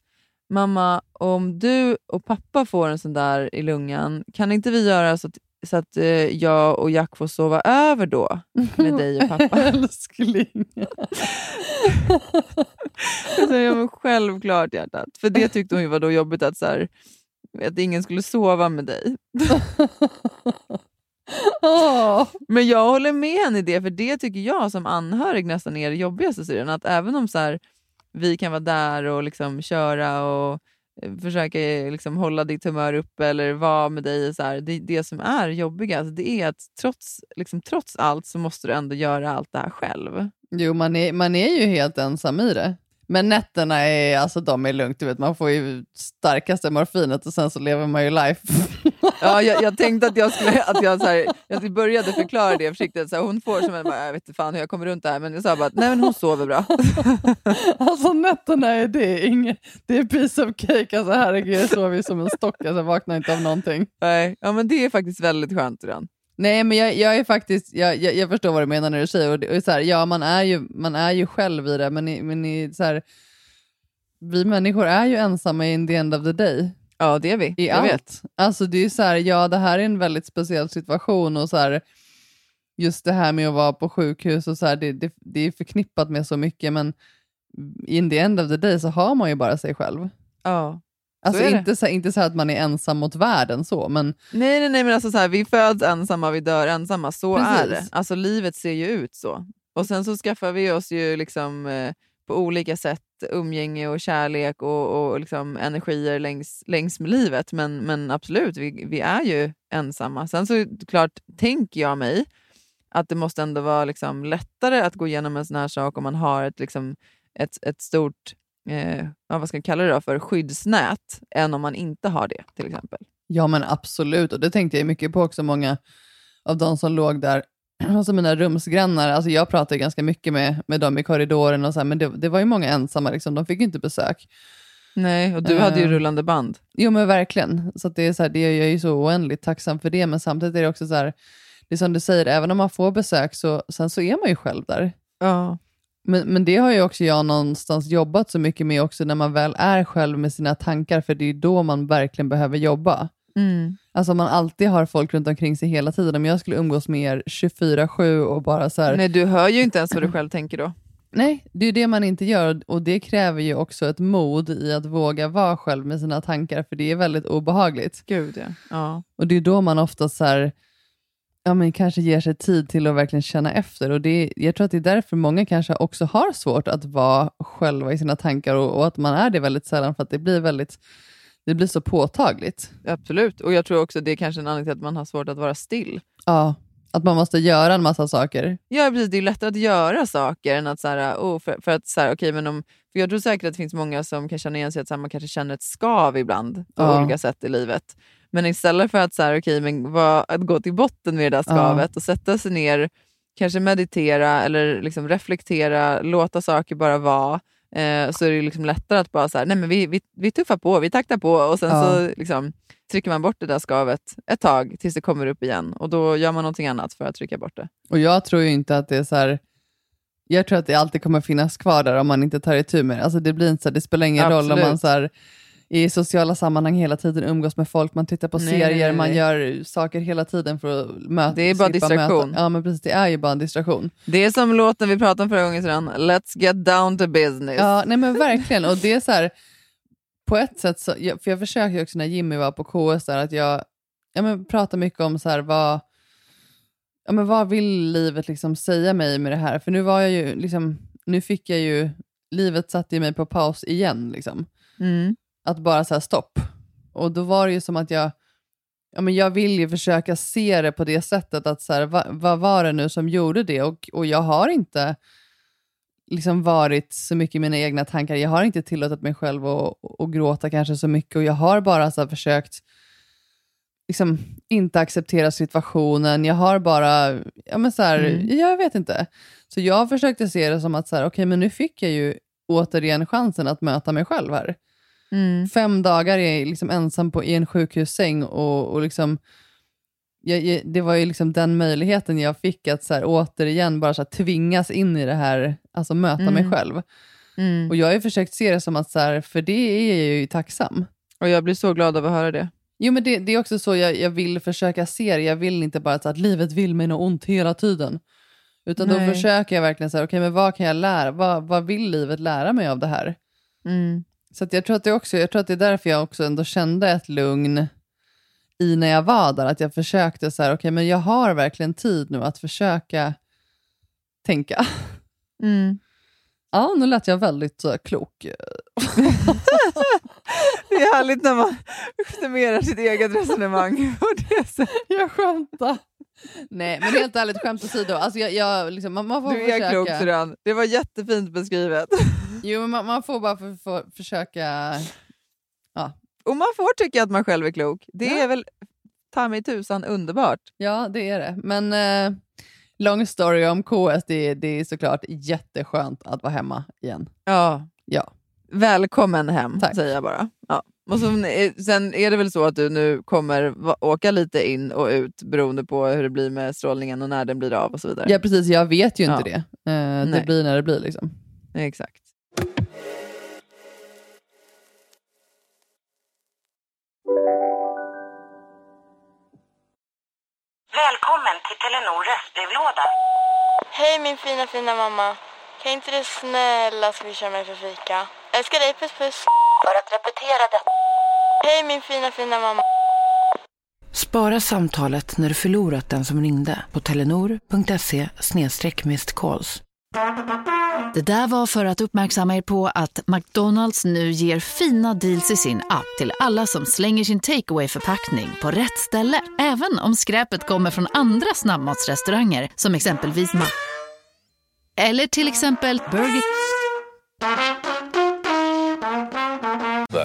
mamma, om du och pappa får en sån där i lungan, kan inte vi göra så att, så att eh, jag och Jack får sova över då med dig och pappa? älskling. Så jag men självklart hjärtat. För det tyckte hon ju var då jobbigt att, så här, att ingen skulle sova med dig. Åh. Men jag håller med henne i det, för det tycker jag som anhörig nästan är det jobbigaste syrran. Att även om så här, vi kan vara där och liksom köra och eh, försöka eh, liksom hålla ditt humör uppe eller vara med dig. Så här, det, det som är jobbigast det är att trots, liksom, trots allt så måste du ändå göra allt det här själv. Jo, man är, man är ju helt ensam i det. Men nätterna är, alltså, de är lugnt, du vet, man får ju starkaste morfinet och sen så lever man ju life. Ja, jag, jag tänkte att jag skulle att jag, så här, jag började förklara det försiktigt. Så här, hon får som en, jag vet inte fan hur jag kommer runt det här, men jag sa bara att nej, men hon sover bra. alltså nätterna är det inget, det är piece of cake. Alltså herregud, jag sover som en stock, alltså, jag vaknar inte av någonting. Nej, ja, men det är faktiskt väldigt skönt redan. Nej, men jag, jag är faktiskt, jag, jag, jag förstår vad du menar när du säger, och, det, och så här, ja man är, ju, man är ju själv i det, men, i, men i, så här, vi människor är ju ensamma in the end of the day. Ja, det är vi. I jag allt. vet. Alltså det är så här, ja det här är en väldigt speciell situation och så här, just det här med att vara på sjukhus och så här, det, det, det är förknippat med så mycket, men in the end of the day så har man ju bara sig själv. Ja. Alltså det. inte så, inte så att man är ensam mot världen så, men Nej, nej, nej, men alltså så här, vi föds ensamma, vi dör ensamma. Så är det. Precis. Alltså livet ser ju ut så. Och sen så skaffar vi oss ju liksom eh, på olika sätt umgänge och kärlek och, och liksom energier längs, längs med livet. Men, men absolut, vi, vi är ju ensamma. Sen så klart tänker jag mig att det måste ändå vara liksom lättare att gå igenom en sån här sak om man har ett, liksom, ett, ett stort eh, vad ska jag kalla det då för skyddsnät än om man inte har det till exempel. Ja men absolut, och det tänkte jag mycket på också. Många av de som låg där, alltså mina rumsgrannar, alltså jag pratade ganska mycket med, med dem i korridoren, och så här, men det, det var ju många ensamma, liksom. de fick ju inte besök. Nej, och du hade ju Eh. rullande band. Jo men verkligen, så det är så här, det, jag är ju så oändligt tacksam för det, men samtidigt är det också så här, det är som du säger, även om man får besök så sen så är man ju själv där. Ja. Men, men det har ju också jag någonstans jobbat så mycket med också när man väl är själv med sina tankar, för det är ju då man verkligen behöver jobba. Mm. Alltså man alltid har folk runt omkring sig hela tiden. Om jag skulle umgås med er 24-7 och bara så här... Nej, du hör ju inte ens vad du själv tänker då. Nej, det är ju det man inte gör och det kräver ju också ett mod i att våga vara själv med sina tankar, för det är väldigt obehagligt. Gud ja. ja. Och det är då man ofta så här, ja, men kanske ger sig tid till att verkligen känna efter. Och det, är- jag tror att det är därför många kanske också har svårt att vara själva i sina tankar och, och att man är det väldigt sällan för att det blir väldigt det blir så påtagligt. Absolut, och jag tror också det är kanske en anledning till att man har svårt att vara still. Ja, att man måste göra en massa saker. Ja, precis. Det är lättare att göra saker än att så här, oh, för, för att så här, okej, men om, för jag tror säkert att det finns många som kan känna igen sig att så här, man kanske känner ett skav ibland på Ja. olika sätt i livet. Men istället för att, så här, okej, men vad, att gå till botten med det där skavet och sätta sig ner, kanske meditera eller liksom reflektera, låta saker bara vara, eh, så är det liksom lättare att bara så här, nej men vi, vi, vi tuffar på, vi taktar på och sen Ja. så liksom, trycker man bort det där skavet ett tag tills det kommer upp igen och då gör man någonting annat för att trycka bort det. Och jag tror ju inte att det är så här... Jag tror att det alltid kommer finnas kvar där om man inte tar itu med det. Alltså det, blir inte så här, det spelar ingen roll om Absolut. man så här, i sociala sammanhang hela tiden umgås med folk, man tittar på Nej, serier, nej, man gör saker hela tiden för att möta. Det är bara distraktion. Möta. Ja, men precis. Det är ju bara en distraktion. Det är som låten vi pratade om förra gången sedan, Let's get down to business. Ja, nej men verkligen. Och det är så här, på ett sätt, så, för jag försökte ju också när Jimmy var på KS, där, att jag, jag men, pratar mycket om så här, vad, ja, men vad vill livet liksom säga mig med det här? För nu var jag ju, liksom, nu fick jag ju, livet satte mig på paus igen. Liksom. Mm. Att bara här stopp. Och då var det ju som att jag, ja, men jag vill ju försöka se det på det sättet att så här, vad, vad var det nu som gjorde det? Och, och jag har inte liksom varit så mycket i mina egna tankar. Jag har inte tillåtit mig själv att, att gråta kanske så mycket och jag har bara så försökt liksom inte acceptera situationen. Jag har bara, ja men så här, Mm. jag vet inte. Så jag försökte se det som att så här, okej men nu fick jag ju återigen chansen att möta mig själv här. Mm. Fem dagar är jag liksom ensam på, i en sjukhussäng och, och liksom, jag, jag, det var ju liksom den möjligheten jag fick att så här, återigen bara så här, tvingas in i det här, alltså möta mig Mm. själv. Mm. Och jag har ju försökt se det som att, så här, för det är jag ju tacksam. Och jag blir så glad av att höra det. Jo men det, det är också så jag, jag vill försöka se det. Jag vill inte bara så att livet vill mig något ont hela tiden. Utan Nej. då försöker jag verkligen så här, okej men vad kan jag lära? Vad, vad vill livet lära mig av det här? Mm. Så jag, tror att det också, jag tror att det är därför jag också ändå kände ett lugn i när jag var där. Att jag försökte så här, okej men jag har verkligen tid nu att försöka tänka. Mm. Ja, nu lät jag väldigt här, klok. Det är härligt när man summerar sitt eget resonemang på det sättet. Jag skämtar. Nej, men helt ärligt, skämt åsido. Alltså jag, jag, liksom, man, man får Du är försöka. klok Syrran. Det var jättefint beskrivet. Jo, men man, man får bara för, för, försöka... Och man får tycka att man själv är klok. Det Ja. är väl ta mig tusan underbart. Ja, det är det. Men eh, long story om KS, det, det är såklart jätteskönt att vara hemma igen. Ja. Ja. Välkommen hem, Tack. säger jag bara. Ja. Och så, eh, sen är det väl så att du nu kommer åka lite in och ut beroende på hur det blir med strålningen och när den blir av och så vidare. Ja, precis. Jag vet ju inte Ja. det. Eh, det blir när det blir. liksom. Exakt. Välkommen till Telenor röstbrevlåda. Hej min fina fina mamma. Kan inte du snälla swisha mig för fika? Älskar dig, puss puss. För att repetera detta. Hej min fina fina mamma. Spara samtalet när du förlorat den som ringde på telenor.se calls. Det där var för att uppmärksamma er på att McDonalds nu ger fina deals i sin app till alla som slänger sin takeaway förpackning på rätt ställe. Även om skräpet kommer från andra snabbmatsrestauranger som exempelvis Ma... Eller till exempel Burger...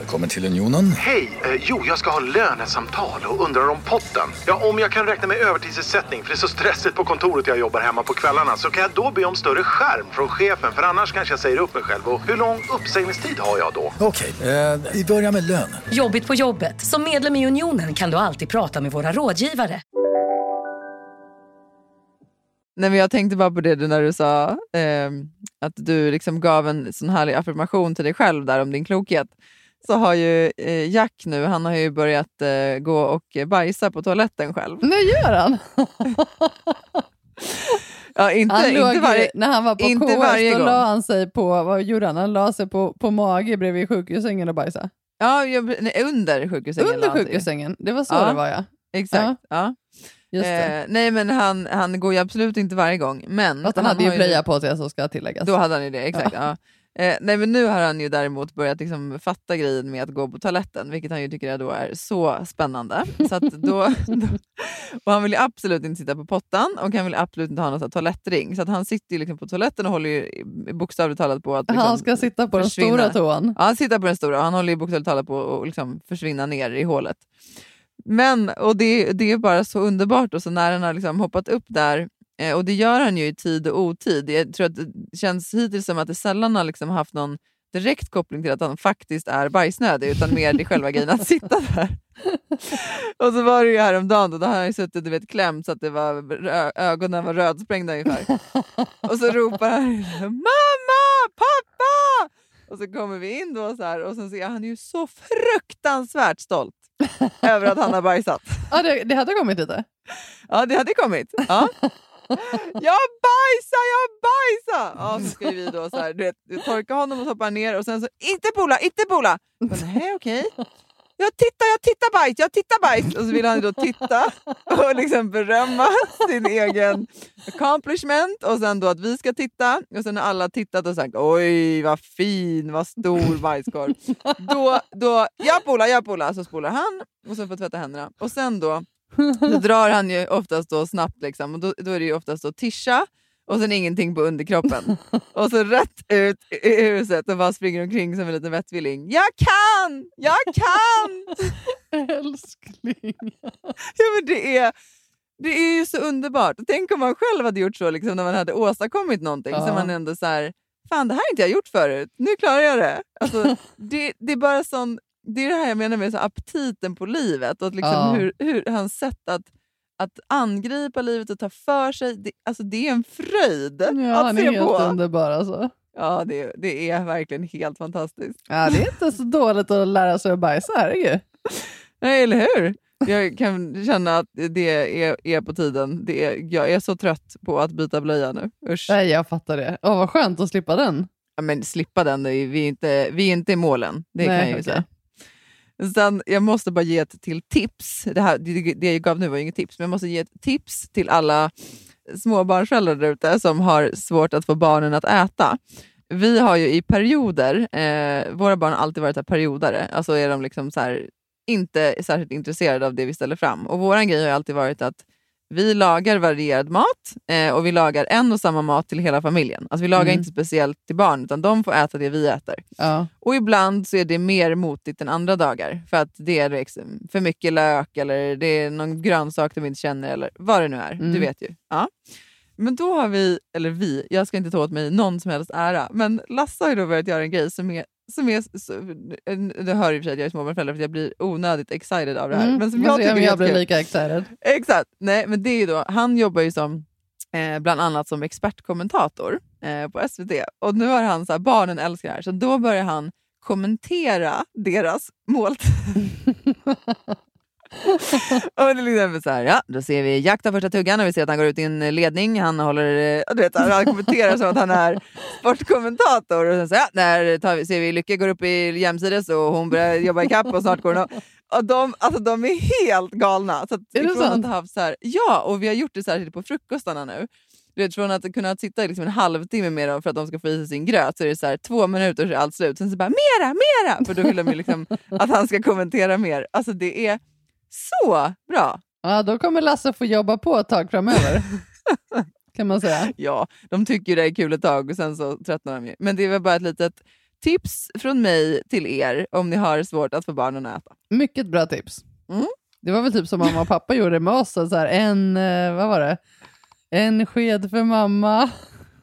Välkommen till Unionen. Hej! Eh, jo, jag ska ha lönesamtal och undrar om potten. Ja, om jag kan räkna med övertidsersättning för det är så stressigt på kontoret jag jobbar hemma på kvällarna så kan jag då be om större skärm från chefen för annars kanske jag säger upp mig själv. Och hur lång uppsägningstid har jag då? Okej, eh, vi börjar med lön. Jobbigt på jobbet. Som medlem i Unionen kan du alltid prata med våra rådgivare. Nej, men jag tänkte bara på det du när du sa ehm, att du liksom gav en sån härlig affirmation till dig själv där om din klokhet. Så har ju eh, Jack nu, han har ju börjat eh, gå och bajsa på toaletten själv. Nu gör han! Ja, inte, han låg, inte varje, när han var på inte KS, då la han sig på, vad gjorde han? Han la sig på, på mage bredvid sjukhussängen och bajsade. Ja, nej, under sjukhussängen. Under han sjukhussängen, det var så Ja. det var ja. Exakt. Ja. Just. Eh, nej men han, han går ju absolut inte varje gång. Men Fast han hade ju blöja på sig så ska tilläggas. Då hade han ju det, exakt. Ja. Eh, nej men nu har han ju däremot börjat liksom fatta grejen med att gå på toaletten, vilket han ju tycker då är så spännande. Så då, då, och han vill ju absolut inte sitta på pottan och han vill absolut inte ha någon toalettring. Så han sitter ju liksom på toaletten och håller ju bokstavligt talat på att liksom Han ska sitta på den försvinna. stora toan. Ja, han sitter på den stora och han håller ju bokstavligt talat på att liksom försvinna ner i hålet. Men, och det, det är bara så underbart och så när han har liksom hoppat upp där eh, och det gör han ju i tid och otid. Jag tror att det känns hittills som att det sällan har liksom haft någon direkt koppling till att han faktiskt är bajsnödig utan mer det själva grejen att sitta där. och så var det ju häromdagen då, då han ju suttit du vet, klämt så att det var, ögonen var rödsprängda ungefär. och så ropar han “Mamma! Pappa!” Och så kommer vi in då så här, och sen ser jag han är ju så fruktansvärt stolt över att han har bajsat. Ja, det, det hade kommit lite. Ja, det hade kommit. Ja. Jag bajsar, jag bajsar! Ja, så ska vi då så här, du vet, torka honom och hoppa ner och sen så inte pola, inte pola! Nej, okej. Jag tittar, jag tittar bajs, jag tittar bajs! Och så vill han då titta och liksom berömma sin egen accomplishment och sen då att vi ska titta och sen när alla tittat och sagt oj vad fin, vad stor bajskorv. Då, då, jag polar, jag polar, så spolar han och sen får tvätta händerna. Och sen då då drar han ju oftast då snabbt liksom, och då, då är det ju oftast då tischa och sen ingenting på underkroppen. och så rätt ut i huset och bara springer omkring som en liten vettvilling. Jag kan! Jag kan! Älskling. ja, men det, är, det är ju så underbart. Tänk om man själv hade gjort så liksom, när man hade åstadkommit någonting. Ja. Så man ändå så här, fan det här har inte jag gjort förut, nu klarar jag det. Alltså, det, det är bara sån, det är det här jag menar med så aptiten på livet och liksom Ja. hur, hur hans sätt att, att angripa livet och ta för sig, det, alltså det är en fröjd Ja, att han se är helt på. underbar alltså. Ja, det, det är verkligen helt fantastiskt. Ja, det är inte så dåligt att lära sig att bajsa, herregud. Nej, eller hur? Jag kan känna att det är, är på tiden. Det är, jag är så trött på att byta blöja nu. Usch. Nej, jag fattar det. Åh, vad skönt att slippa den. Ja, men slippa den, är, vi, är inte, vi är inte i målen. Det Nej, kan jag ju okej. säga. Sen, jag måste bara ge ett till tips. Det, här, det, det jag gav nu var ju inget tips, men jag måste ge ett tips till alla småbarnsföräldrar där ute som har svårt att få barnen att äta. Vi har ju i perioder, eh, våra barn har alltid varit här periodare, alltså är de liksom så här, inte särskilt intresserade av det vi ställer fram. Och vår grej har alltid varit att vi lagar varierad mat eh, och vi lagar en och samma mat till hela familjen. Alltså vi lagar Mm. inte speciellt till barn, utan de får äta det vi äter. Ja. Och ibland så är det mer motigt än andra dagar. För att det är liksom för mycket lök eller det är någon grönsak de inte känner eller vad det nu är. Mm. Du vet ju. Ja. Men då har vi, eller vi, jag ska inte ta åt mig någon som helst ära, men Lasse har ju då börjat göra en grej som är som är, så, det hör och för att jag är småbarnsförälder för jag blir onödigt excited av det här. Mm, Men som får jag tycker jag blir lika excited. Exakt. Nej, men det är ju då, han jobbar ju som eh, bland annat som expertkommentator eh, på SVT. Och nu har han så här, barnen älskar det här, så då börjar han kommentera deras måltid. och till exempel så här, ja, då ser vi Jack ta första tuggan och vi ser att han går ut i en ledning. Han håller, eh, du vet, han kommenterar som att han är sportkommentator. Och sen så, ja, där tar vi, ser vi Lycke går upp i jämsides och hon börjar jobba i kapp och snart går hon. Och de, alltså, de är helt galna. Så att, Är det sant? Haft så här, ja, och vi har gjort det så här på frukostarna nu. Du vet, från att kunna sitta liksom en halvtimme med dem för att de ska få i sig sin gröt så är det så här, två minuter så är allt slut. Sen så bara mera, mera! För då vill de liksom att han ska kommentera mer. Alltså det är så bra. Ja, då kommer Lasse få jobba på ett tag framöver. kan man säga. Ja, de tycker ju det är kul ett tag och sen så tröttnar de ju. Men det var bara ett litet tips från mig till er om ni har svårt att få barnen att äta. Mycket bra tips. Mm. Det var väl typ som mamma och pappa gjorde med oss. Så här, en, eh, vad var det? En sked för mamma.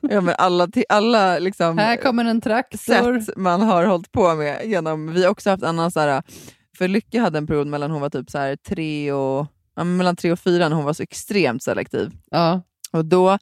Ja, men alla, alla liksom, Här kommer en traktor. sätt man har hållit på med. Genom, vi har också haft annan så här, för Lycke hade en period mellan hon var typ så här tre och, ja, mellan tre och fyra när hon var så extremt selektiv. Ja. Och då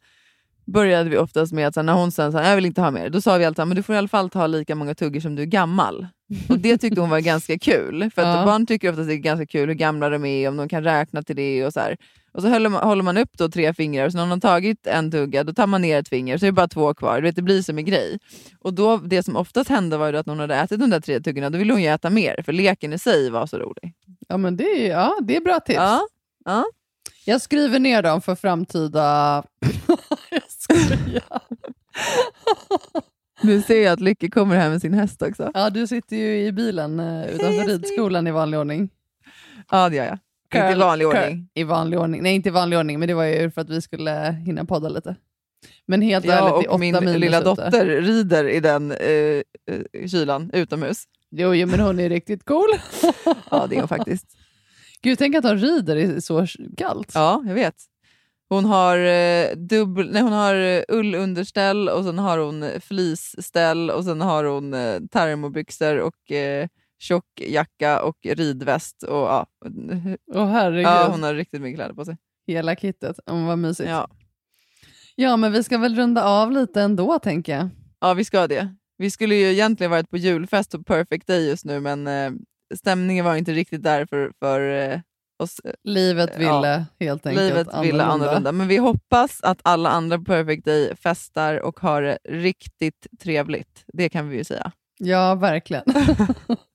började vi oftast med att så här, när hon sen sa jag vill inte ha mer, då sa vi alltid men du får i alla fall ta lika många tuggor som du är gammal. Och det tyckte hon var ganska kul. För att Ja. barn tycker oftast det är ganska kul hur gamla de är, om de kan räkna till det och så här. Och så håller man, håller man upp då tre fingrar och så när man har tagit en tugga då tar man ner ett finger så är det bara två kvar. Du vet, det blir som en grej. Och då, det som oftast hände var ju att när hon hade ätit de där tre tuggorna då ville hon ju äta mer för leken i sig var så rolig. Ja, men det är, ja, det är bra tips. Ja, ja. Jag skriver ner dem för framtida... jag skojar. Nu ser jag att Lycke kommer här med sin häst också. Ja, du sitter ju i bilen eh, utanför ridskolan i vanlig ordning. Ja, det gör jag. Inte i vanlig Curl- ordning. I vanlig ordning. Nej, inte i vanlig ordning, men det var ju för att vi skulle hinna podda lite. Men helt ärligt, Jag det är och min lilla ute. dotter rider i den eh, eh, kylan utomhus. Jo, jo, men hon är riktigt cool. Ja, det är hon faktiskt. Gud, tänk att hon rider i så kallt. Ja, jag vet. Hon har, eh, dubbel, nej, hon har eh, ullunderställ och sen har hon fleeceställ och sen har hon eh, termobyxor och eh, tjock jacka och ridväst. Och, ja. Åh herregud. ja, hon har riktigt mycket kläder på sig. Hela kittet. Om vad mysigt. Ja. ja, men vi ska väl runda av lite ändå, tänker jag. ja, vi ska det. Vi skulle ju egentligen varit på julfest på Perfect Day just nu, men eh, stämningen var inte riktigt där för, för eh, oss. Livet ville helt enkelt Livet ville annorlunda. Men vi hoppas att alla andra på Perfect Day festar och har det riktigt trevligt. Det kan vi ju säga. Ja, verkligen.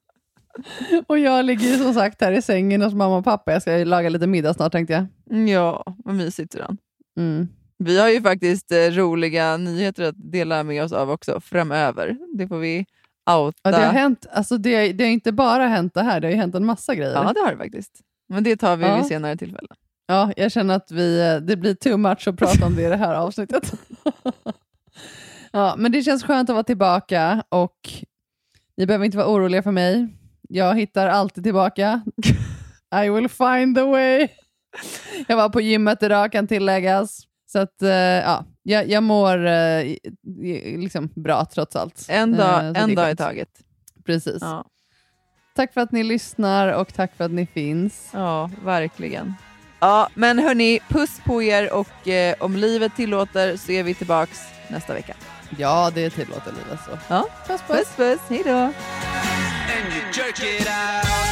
och jag ligger ju som sagt här i sängen hos mamma och pappa. Jag ska laga lite middag snart tänkte jag. Mm, Ja, vad mysigt Turan. Mm. Vi har ju faktiskt eh, roliga nyheter att dela med oss av också framöver. Det får vi outa. Ja, det, har hänt, alltså det, det har inte bara hänt det här, det har ju hänt en massa grejer. Ja, det har det faktiskt. Men det tar vi Ja. vid senare tillfälle. Ja, jag känner att vi, det blir too much att prata om det i det här avsnittet. ja, men det känns skönt att vara tillbaka och ni behöver inte vara oroliga för mig. Jag hittar alltid tillbaka. I will find the way. Jag var på gymmet idag kan tilläggas. Så att, eh, ja, jag, jag mår eh, liksom bra trots allt. En Eh, dag, det en dag i taget. Precis. Ja. Tack för att ni lyssnar och tack för att ni finns. Ja, verkligen. Ja, men hörni, puss på er och eh, om livet tillåter så är vi tillbaks nästa vecka. Ja, det tillåter livet så. Ja, puss puss. puss, puss. Hej då. Jerk it out.